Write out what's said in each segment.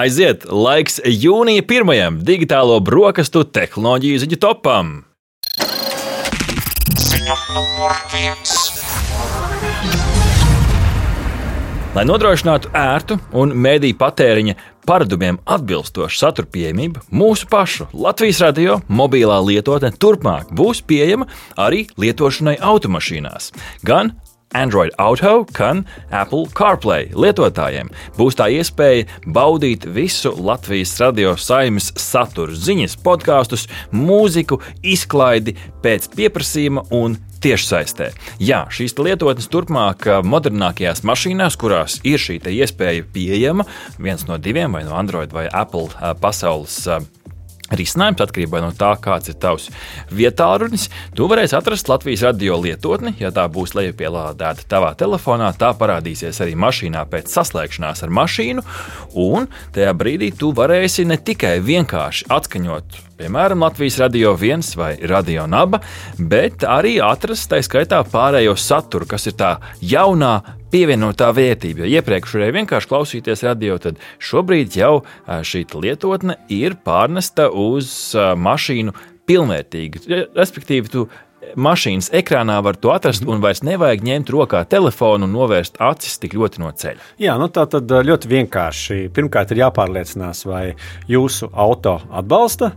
Aiziet, laiks jūnija pirmajam digitālo brokastu tehnoloģiju ziņu topam. Ziņa numur viens. Lai nodrošinātu ērtu un mēdīju patēriņa paradumiem atbilstošu satura pieejamību, mūsu pašu Latvijas radio mobilā lietotne turpmāk būs pieejama arī lietošanai automašīnās, gan Android Auto, gan Apple CarPlay lietotājiem būs tā iespēja baudīt visu Latvijas radio saimnes saturu, ziņas, podkāstus, mūziku, izklaidi pēc pieprasījuma un tiešsaistē. Jā, šīs lietotnes turpmāk modernākajās mašīnās, kurās ir šī iespēja pieejama, viens no diviem, vai no Android vai Apple pasaules risinājums atkarībā no tā, kāds ir tavs vietālunis. Tu varēsi atrast Latvijas radio lietotni, ja tā būs lejupielādēta tavā telefonā. Tā parādīsies arī mašīnā pēc saslēgšanās ar mašīnu, un tajā brīdī tu varēsi ne tikai vienkārši atskaņot piemēram, Latvijas radio viens vai radio naba, bet arī atrast tā skaitā pārējo saturu, kas ir tā jaunā pievienotā vērtība. Jo iepriekš varēja vienkārši klausīties radio, tad šobrīd jau šī lietotne ir pārnesta uz mašīnu pilnvērtīgi. Respektīvi, tu mašīnas ekrānā var to atrast, un vairs nevajag ņemt rokā telefonu un novērst acis tik ļoti no ceļa. Jā, nu tā tad ļoti vienkārši. Pirmkārt, ir jāpārliecinās, vai jūsu auto atbalsta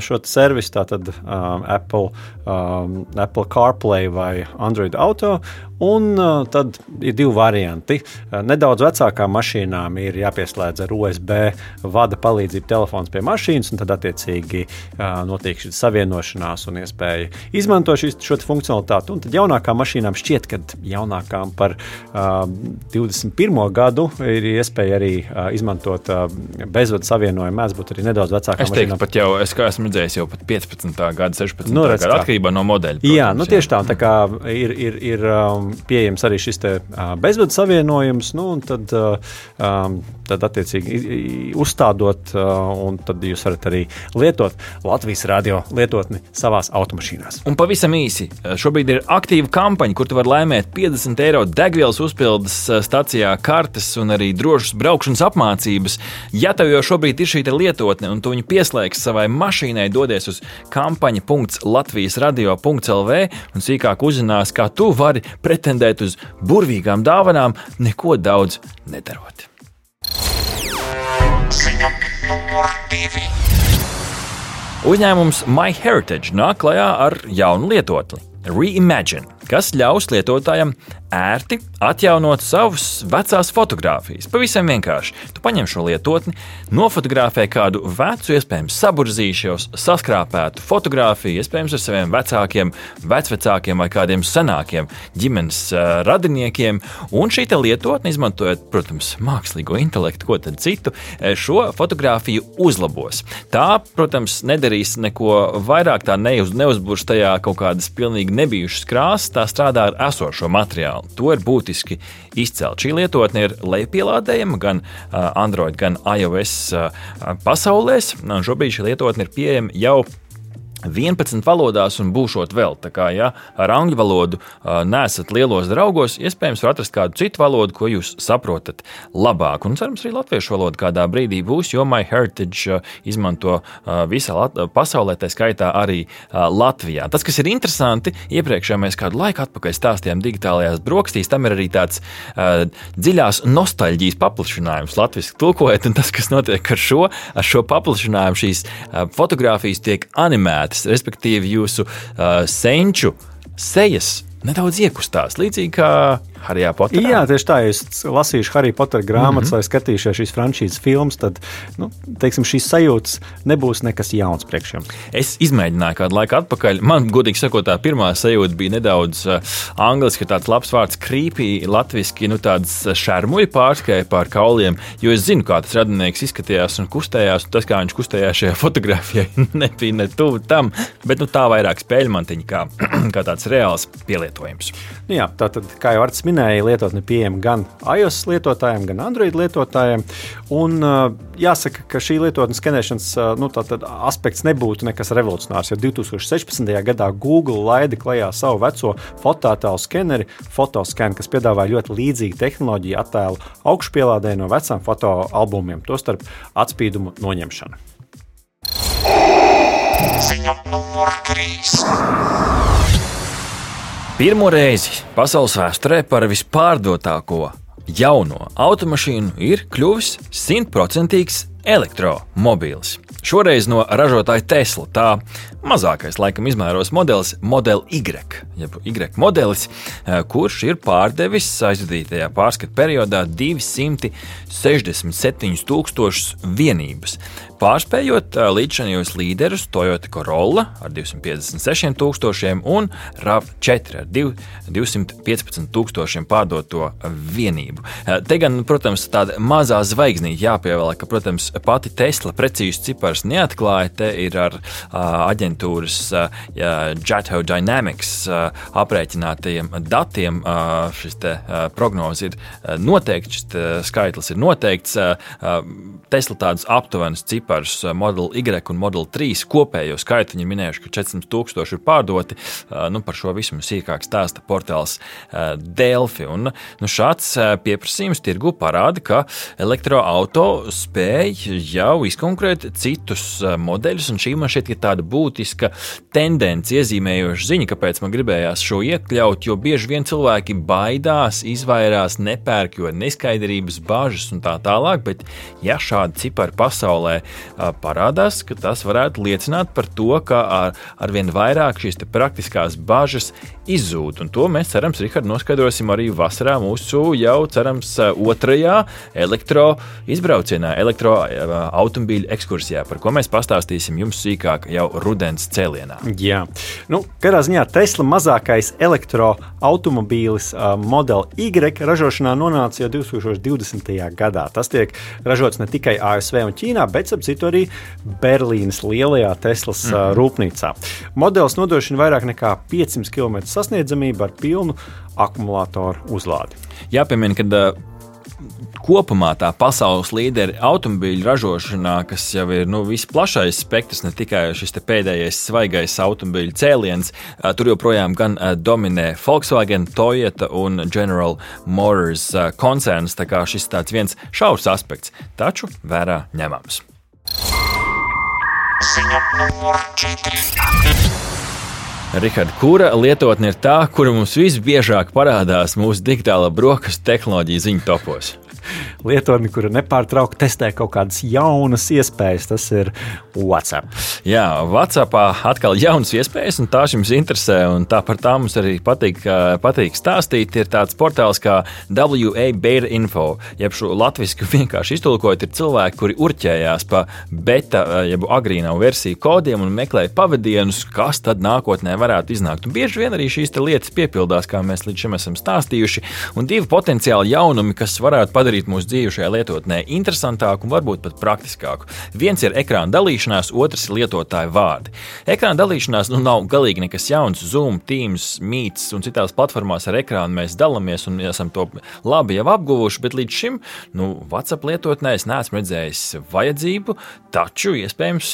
šo servisu, tātad um, Apple, um, Apple CarPlay vai Android Auto. Un uh, tad ir divi varianti. Nedaudz vecākām mašīnām ir jāpieslēdz ar USB vada palīdzību telefons pie mašīnas, un tad attiecīgi uh, notiek šī savienošanās un iespēja izmantot šis, šo funkcionalitāti. Un tad jaunākām mašīnām šķiet, ka jaunākām par uh, 21. gadu ir iespēja arī uh, izmantot uh, bezvadu savienojumu. Mēdz būt arī nedaudz vecākām es teiktu, mašīnām. Jau, es esmu redzējis jau pat 15. gada, 16. Nu, redz, gada atkarībā no modeļa. Protams, jā, nu, tieši tā. tā kā ir, ir, ir um, pieejams arī šis te, uh, bezvadu savienojums, nu, un tad, uh, um, tad attiecīgi uzstādot, uh, un tad jūs varat arī lietot Latvijas radio lietotni savās automašīnās. Un pavisam īsi, šobrīd ir aktīva kampaņa, kur tu vari laimēt 50 eiro degvielas uzpildes uh, stacijā kartes un arī drošas braukšanas apmācības. Ja tev jau šobrīd ir šī lietotne un tu viņu pieslēgsi savai mašīnai, dodies uz kampaņa.latvijas-radio.lv un sīkāk uzzinās, kā tu vari pretendēt uz burvīgām dāvanām, neko daudz nedarot. Ziņa. Uzņēmums MyHeritage nāk klajā ar jaunu lietotni Reimagine, kas ļaus lietotājam ērti atjaunot savas vecās fotogrāfijas. Pavisam vienkārši. Tu paņem šo lietotni, nofotografē kādu vecu, iespējams, saburzīšos, saskrāpētu fotografiju, iespējams, ar saviem vecākiem, vecvecākiem vai kādiem senākiem ģimenes uh, radiniekiem. Un šī lietotne, izmantojot, protams, mākslīgo intelektu, ko tad citu, šo fotografiju uzlabos. Tā, protams, nedarīs neko vairāk, tā neuz, neuzbūrs tajā kaut kādas pilnīgi nebijušas krāsas, tā strādā ar esošo materiālu materiālu. To ir būtiski izcelt. Šī lietotne ir lejupielādējama gan Android, gan iOS pasaulēs. Šobrīd šī lietotne ir pieejama jau 11 valodās un būšot vēl. Tā kā ja ar angļu valodu uh, nesat lielos draugos, iespējams, var atrast kādu citu valodu, ko jūs saprotat labāk. Un cerams, arī latviešu valoda kādā brīdī būs, jo MyHeritage uh, izmanto uh, visā Lat pasaulē, tā skaitā arī uh, Latvijā. Tas, kas ir interesanti, iepriekšējā mēs kādu laiku atpakaļ stāstījām digitālajās brokastīs, tam ir arī tāds uh, dziļās nostalģijas paplašinājums, latviešu tulkojot, un tas, kas notiek ar šo, ar šo paplašinājumu, šīs uh, fotogrāfijas tiek animētas pilsētas, respektīvi jūsu uh, senču sejas nedaudz iekustās. Līdzīgi kā Harijā Poterā. Jā, tieši tā, ja es lasīšu Harija Potera grāmatas mm -hmm. vai skatīšos šīs frančīzes filmas, tad nu, teiksim, šīs sajūtas nebūs nekas jauns priekš jums. Es izmēģināju kādu laiku atpakaļ. Man, godīgi sakot, tā pirmā sajūta bija nedaudz uh, angliski, tāds labs vārds, krīpī, latviešu, nu tāds šarmuļu pārskai pār kauliem, jo es zinu, kā tas radinieks izskatījās un kustējās, un tas, kā viņš kustējās šajā fotografijā, nebija ne tuvu tam, bet nu, tā vairāk spēļu mantiņa kā, kā tāds reāls pielietojums pielietojums. Nu jā, tātad, kā jau Arts minēja, lietotne pieejama gan iOS lietotājiem, gan Android lietotājiem. Un, jāsaka, ka šī lietotnes skenēšanas nu, aspekts nebūtu nekas revolucionārs. Jo 2016. gadā Google laida klajā savu veco fototēlu skeneri, Photoscan, kas piedāvā ļoti līdzīgu tehnoloģiju attēlu augšupielādē no vecām fotoalbumiem, tostarp atspīdumu noņemšanu. Ziņa numur 3. Pirmo reizi pasaules vēsturē par vispārdotāko jauno automašīnu ir kļuvis simtprocentīgs elektromobīls. Šoreiz no ražotāja Tesla. Tā mazākais, laikam, izmēros modelis, Model Y, jeb Y modelis, eh, kurš ir pārdevis aizvadītajā pārskatu periodā 267,000 vienības. Pārspējot eh, līdzšanījos līderus Toyota Corolla ar 256,000 un RAV4 ar 215,000 pārdoto vienību. Eh, te gan, protams, tāda mazā zvaigznīte jāpievēl, ka, protams, pati Tesla precīzi cipars neatklāja. Te ir ar aģentūru aģentūras Jato Dynamics aprēķinātajiem datiem šis prognozes ir noteikts, šis skaitlis ir noteikts. Tesla tādus aptuvenus ciparus Model Y un Model 3 kopējo skaitu viņi minējuši, ka 400 tūkstoši ir pārdoti. Nu, par šo visu mums sīkāk stāsta portāls Delphi. Un, nu, šāds pieprasījums tirgu parāda, ka elektroautorāta spēj jau izkonkurēt citus modeļus, un šī man šķiet, ka tāda būtu būtiska tendence, iezīmējoša ziņa, kāpēc man gribējās šo iekļaut, jo bieži vien cilvēki baidās, izvairās, nepērk, jo neskaidrības, bažas un tā tālāk. Bet, ja šādi cipari pasaulē parādās, tas varētu liecināt par to, ka ar, ar vien vairāk šīs praktiskās bažas izzūd. Un to mēs cerams, Rihard, noskaidrosim arī vasarā mūsu jau cerams otrajā elektroizbraucienā, elektroautomobīļu ekskursijā, par ko mēs pastāstīsim jums sīkāk jau rudenī ūdens cēlienā. Jā, nu, katrā ziņā Tesla mazākais elektroautomobīlis uh, Model Y ražošanā nonāca jau 2020. gadā. Tas tiek ražots ne tikai ASV un Ķīnā, bet arī Berlīnas lielajā Teslas mm -hmm. rūpnīcā. Modelis nodrošina vairāk nekā 500 km sasniedzamību ar pilnu akumulātoru uzlādi. Jāpiemina, ka kopumā tā pasaules līderi automobīļu ražošanā, kas jau ir nu, visplašais spektrs, ne tikai šis pēdējais svaigais automobīļu cēliens, tur joprojām gan dominē Volkswagen, Toyota un General Motors koncerns. Tā kā šis tāds viens šaurs aspekts, taču vērā ņemams. Ziņa numur 4. Rihards, kura lietotne ir tā, kura mums visbiežāk parādās mūsu digitālā brokastu tehnoloģiju ziņu topos? Lietotni, kura nepārtraukti testē kaut kādas jaunas iespējas. Tas ir WhatsApp. Jā, WhatsAppā atkal jaunas iespējas, un tās jums interesē. Tā par tām mums arī patīk, patīk stāstīt. Ir tāds portāls kā WA Beta Info, jeb šo latviešu vienkārši iztulkojot, ir cilvēki, kuri urķējās pa beta, jeb agrīnā versiju kodiem un meklēja pavadienus, kas tad nākotnē varētu iznākt. Un bieži vien arī šīs lietas piepildās, kā mēs līdz šim esam stāstījuši. Un divi potenciāli jaunumi, kas varētu padarīt padarīt mūsu dzīvi šajā lietotnē interesantāku un varbūt pat praktiskāku. Viens ir ekrāna dalīšanās, otrs ir lietotāju vārdi. Ekrāna dalīšanās nu, nav galīgi nekas jauns. Zoom, Teams, Meets un citās platformās ar ekrānu mēs dalāmies un esam to labi jau apguvuši, bet līdz šim nu, WhatsApp lietotnē es neesmu redzējis vajadzību, taču iespējams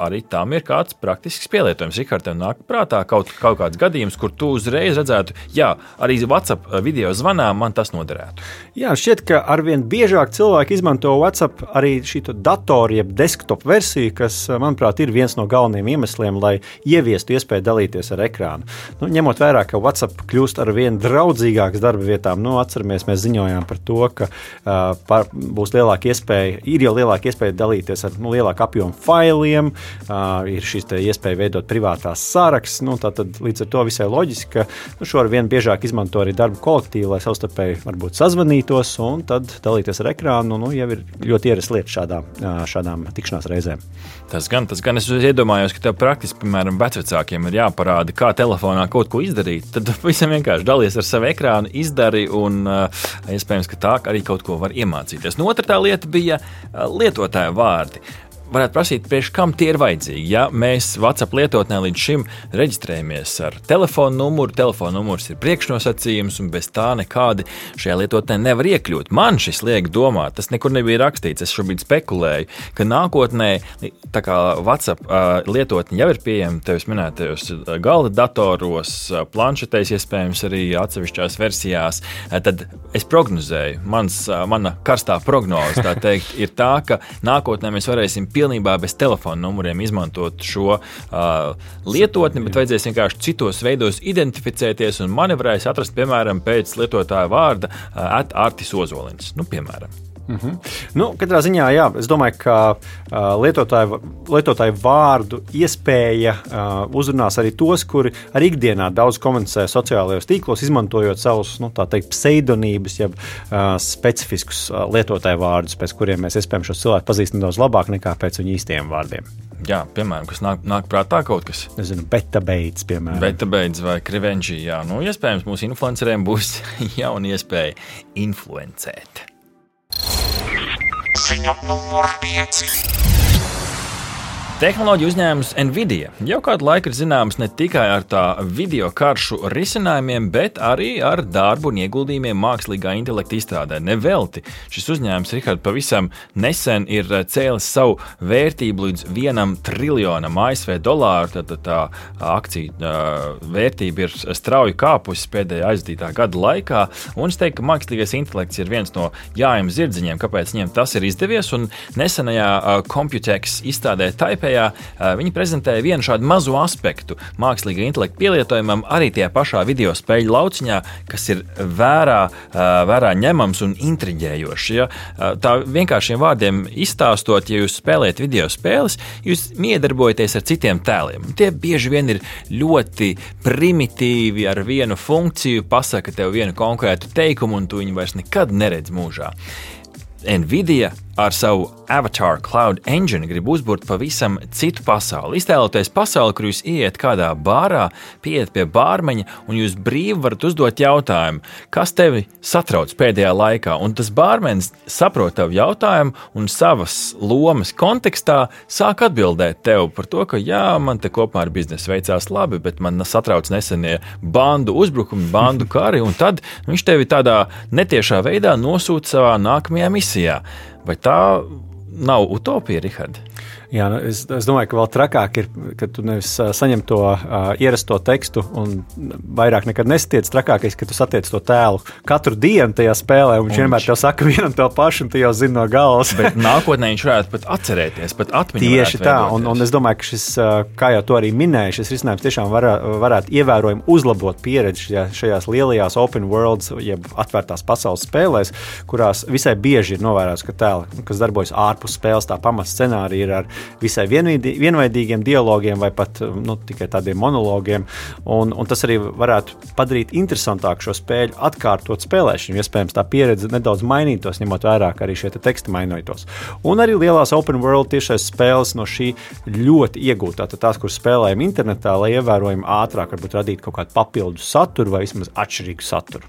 arī tam ir kāds praktisks pielietojums. Rihardam nāk prātā kaut, kaut kāds gadījums, kur tu uzreiz redzētu, jā, arī WhatsApp video zvanā man tas noderētu. Jā, šķiet, ka ar arvien biežāk cilvēki izmanto WhatsApp arī šī datoru, jeb desktop versiju, kas, manuprāt, ir viens no galvenajiem iemesliem, lai ieviestu iespēju dalīties ar ekrānu. Nu, ņemot vērā, ka WhatsApp kļūst ar vien draudzīgāks darba vietām, nu, atceramies, mēs ziņojām par to, ka uh, par, būs lielāka iespēja, ir jau lielāka iespēja dalīties ar nu, lielāku apjomu failiem, uh, ir šī iespēja veidot privātās sārakstus. Nu, tad līdz ar to visai loģiski, ka nu, šo ar vien biežāk izmanto arī darba kolektīvu, lai savstarpēji varbūt sazvanītos un tad tad dalīties ar ekrānu nu, jau ir ļoti ierasta lieta šādām, šādām tikšanās reizēm. Tas gan, tas gan es iedomājos, ka tev praktiski, piemēram, vecākiem ir jāparāda, kā telefonā kaut ko izdarīt. Tad visam vienkārši dalies ar savu ekrānu, izdari, un iespējams, ka tā arī kaut ko var iemācīties. Nu, otra tā lieta bija lietotāja vārdi. Varētu prasīt, priekš kam tie ir vajadzīgi. Ja mēs WhatsApp lietotnē līdz šim reģistrējamies ar telefonu numuru, telefona numurs ir priekšnosacījums, un bez tā nekādi šajā lietotnē nevar iekļūt. Man šis liek domāt, tas nekur nebija rakstīts. Es šobrīd spekulēju, ka nākotnē, tā kā WhatsApp lietotne jau ir pieejama tevis minētajos galda datoros, planšetēs, iespējams, arī atsevišķās versijās, tad es prognozēju, mans, mana karstā prognoze teikt, ir tā, ka nākotnē mēs varēsim pilnībā bez telefona numuriem izmantot šo uh, lietotni, bet vajadzēs vienkārši citos veidos identificēties un manevrēs atrast, piemēram, pēc lietotāja vārda uh, Artis Ozolins. Nu, piemēram. Mm -hmm. nu, katrā ziņā, jā, es domāju, ka uh, lietotāju, lietotāju vārdu iespēja uh, uzrunās arī tos, kuri arī ikdienā daudz komunicē sociālajos tīklos, izmantojot savus nu, teikt, pseidonīmus, jeb uh, specifiskus uh, lietotāju vārdus, pēc kuriem mēs iespējams šos cilvēkus pazīstam daudz labāk nekā pēc viņu īstiem vārdiem. Jā, piemēram, kas nāk, nāk prātā kaut kas. Nezinu, beta beidz, piemēram. Beta beidz vai krivenģī. Jā, nu, iespējams, mūsu influenceriem būs jauna iespēja influencēt. Ziņa numur 5. Tehnoloģiju uzņēmums Nvidia jau kādu laiku ir zināms ne tikai ar tā video karšu risinājumiem, bet arī ar darbu un ieguldījumiem mākslīgā intelekta izstrādē. Nevelti šis uzņēmums, Rihards, pavisam nesen ir cēlis savu vērtību līdz vienam triljonam ASV dolāru. Tad tā akciju uh, vērtība ir strauji kāpusi pēdējā aizdītā gada laikā. Un es teiktu, ka mākslīgais intelekts ir viens no jājiem zirdziņiem, kāpēc viņiem tas ir izdevies. Un nesenajā uh, Computex izstādē Taipei Latvijā viņi prezentēja vienu šādu mazu aspektu mākslīgā intelekta pielietojumam arī tajā pašā video spēļu lauciņā, kas ir vērā, vērā ņemams un intriģējošs. Ja? Tā vienkāršiem vārdiem izstāstot, ja jūs spēlējat video spēles, jūs miedarbojaties ar citiem tēliem. Tie bieži vien ir ļoti primitīvi ar vienu funkciju, pasaka tev vienu konkrētu teikumu, un tu viņu vairs nekad neredz mūžā. Nvidia ar savu Avatar Cloud Engine grib uzbūvēt pavisam citu pasauli. Iztēloties pasauli, kur jūs ieiet kādā bārā, pieiet pie bārmeņa un jūs brīvi varat uzdot jautājumu, kas tevi satrauc pēdējā laikā. Un tas bārmenis saprot tavu jautājumu un savas lomas kontekstā sāk atbildēt tev par to, ka jā, man te kopā ar biznesu veicās labi, bet man satrauc nesenie bandu uzbrukumi, bandu kari, un tad viņš tevi tādā netiešā veidā nosūta savā nākamajā misijā. Vai tā nav utopija, Rihards? Jā, nu, es, es domāju, ka vēl trakāk ir, ka tu nevis saņem to uh, ierasto tekstu un vairāk nekad nesatiec. Trakākais, ka tu satiec to tēlu katru dienu tajā spēlē, un viņš vienmēr te saka vienu un to pašu, un tu jau zini no galvas. Bet nākotnē viņš varētu pat atcerēties, pat atminēt. Tieši tā, un, un es domāju, ka šis, kā jau to arī minēju, šis risinājums tiešām var, varētu ievērojami uzlabot pieredzi šajā, šajās lielajās open worlds, jeb atvērtās pasaules spēlēs, kurās visai bieži ir novērojams, ka tēli, kas darbojas ārpus spēles, tā pamatscenārija ir ar visai vienveidīgiem dialogiem vai pat nu, tikai tādiem monologiem. Un, un tas arī varētu padarīt interesantāku šo spēļu atkārtot spēlēšanu. Iespējams, tā pieredze nedaudz mainītos, ņemot vērā, ka arī šie te teksti mainītos. Un arī lielās open world tiešais spēles no šī ļoti iegūtā. Tad tās, kuras spēlējam internetā, lai ievērojami ātrāk varbūt radītu kaut kādu papildu saturu vai vismaz atšķirīgu saturu.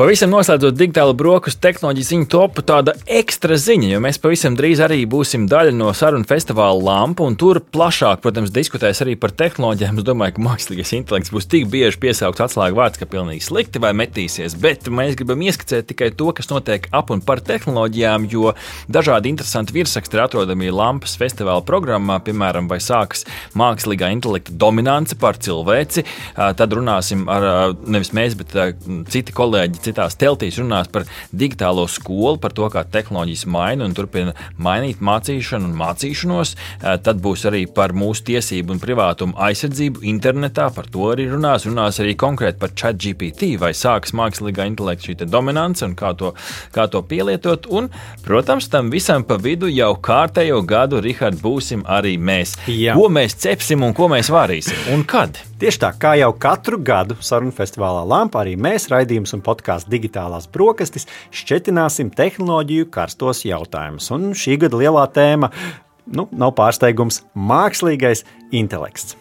Pavisam noslēdzot digitālu brokastu tehnoloģiju ziņu topu, tāda ekstra ziņa, jo mēs pavisam drīz arī būsim daļa no sarunu festivāla lampa, un tur plašāk, protams, diskutēs arī par tehnoloģijām. Es domāju, ka mākslīgais intelekts būs tik bieži piesaukts atslēgu vārds, ka pilnīgi slikti vai metīsies, bet mēs gribam ieskicēt tikai to, kas notiek ap un par tehnoloģijām, jo dažādi interesanti virsraksti ir atrodami lampas festivāla programmā, piemēram, vai sākas mākslīgā intelekta dominance pār cilvēci. Tad runāsim ar nevis mēs, bet citi kolēģi citās teltīs runās par digitālo skolu, par to, kā tehnoloģijas maina un turpina mainīt mācīšanu un mācīšanos. Eh, tad būs arī par mūsu tiesību un privātumu aizsardzību internetā. Par to arī runās. Runās arī konkrēti par ChatGPT, vai sāks mākslīgā intelekta šī dominance un kā to, kā to pielietot. Un, protams, tam visam pa vidu jau kārtējo gadu, Rihard, būsim arī mēs. Jā. Ko mēs cepsim un ko mēs varīsim un kad? Tieši tā, kā jau katru gadu sarunu festivālā Lampa, arī mēs raidījumus un podkāstu digitālās brokastis šķetināsim tehnoloģiju karstos jautājumus. Un šī gada lielā tēma nu, nav pārsteigums - mākslīgais intelekts.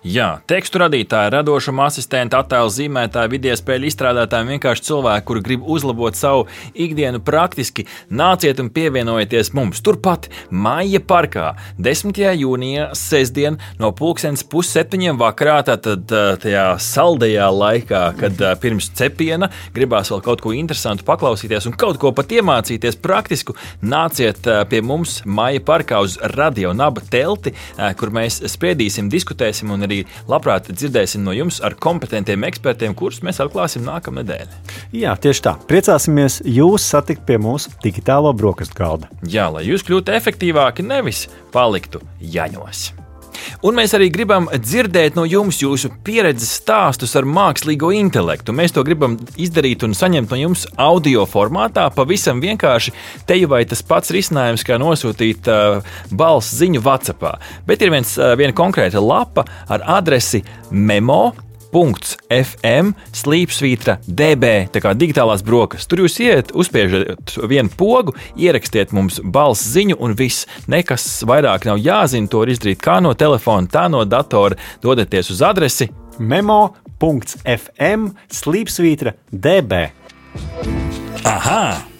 Jā, tekstu radītāji, radošuma asistenti, attēlu zīmētāji, video spēļu izstrādātāji, vienkārši cilvēki, kuri grib uzlabot savu ikdienu praktiski, nāciet un pievienojieties mums turpat Maija parkā 10. jūnijā, sestdien no pulkstenes pusseptiņiem vakarā, tātad tajā saldajā laikā, kad pirms cepiena gribās vēl kaut ko interesantu paklausīties un kaut ko pat iemācīties praktisku, nāciet pie mums Maija parkā uz radio naba telti, kur mēs spriedīsim, diskutēsim un arī labprāt dzirdēsim no jums ar kompetentiem ekspertiem, kurus mēs atklāsim nākamā nedēļa. Jā, tieši tā. Priecāsimies jūs satikt pie mūsu digitālo brokastu galda. Jā, lai jūs kļūtu efektīvāki, nevis paliktu jaņos. Un mēs arī gribam dzirdēt no jums jūsu pieredzes stāstus ar mākslīgo intelektu. Mēs to gribam izdarīt un saņemt no jums audio formātā. Pavisam vienkārši te jau vai tas pats risinājums, kā nosūtīt uh, balss ziņu WhatsApp. Bet ir viens, uh, viena konkrēta lapa ar adresi memo FM, slīpsvītra, DB, tā kā digitālās brokastis. Tur jūs iet, uzspiežat vienu pogu, ierakstiet mums balss ziņu, un viss. Nekas vairāk nav jāzina. To var izdarīt kā no telefona, tā no datora. Dodieties uz adresi memo.fm, slīpsvītra, DB. Aha!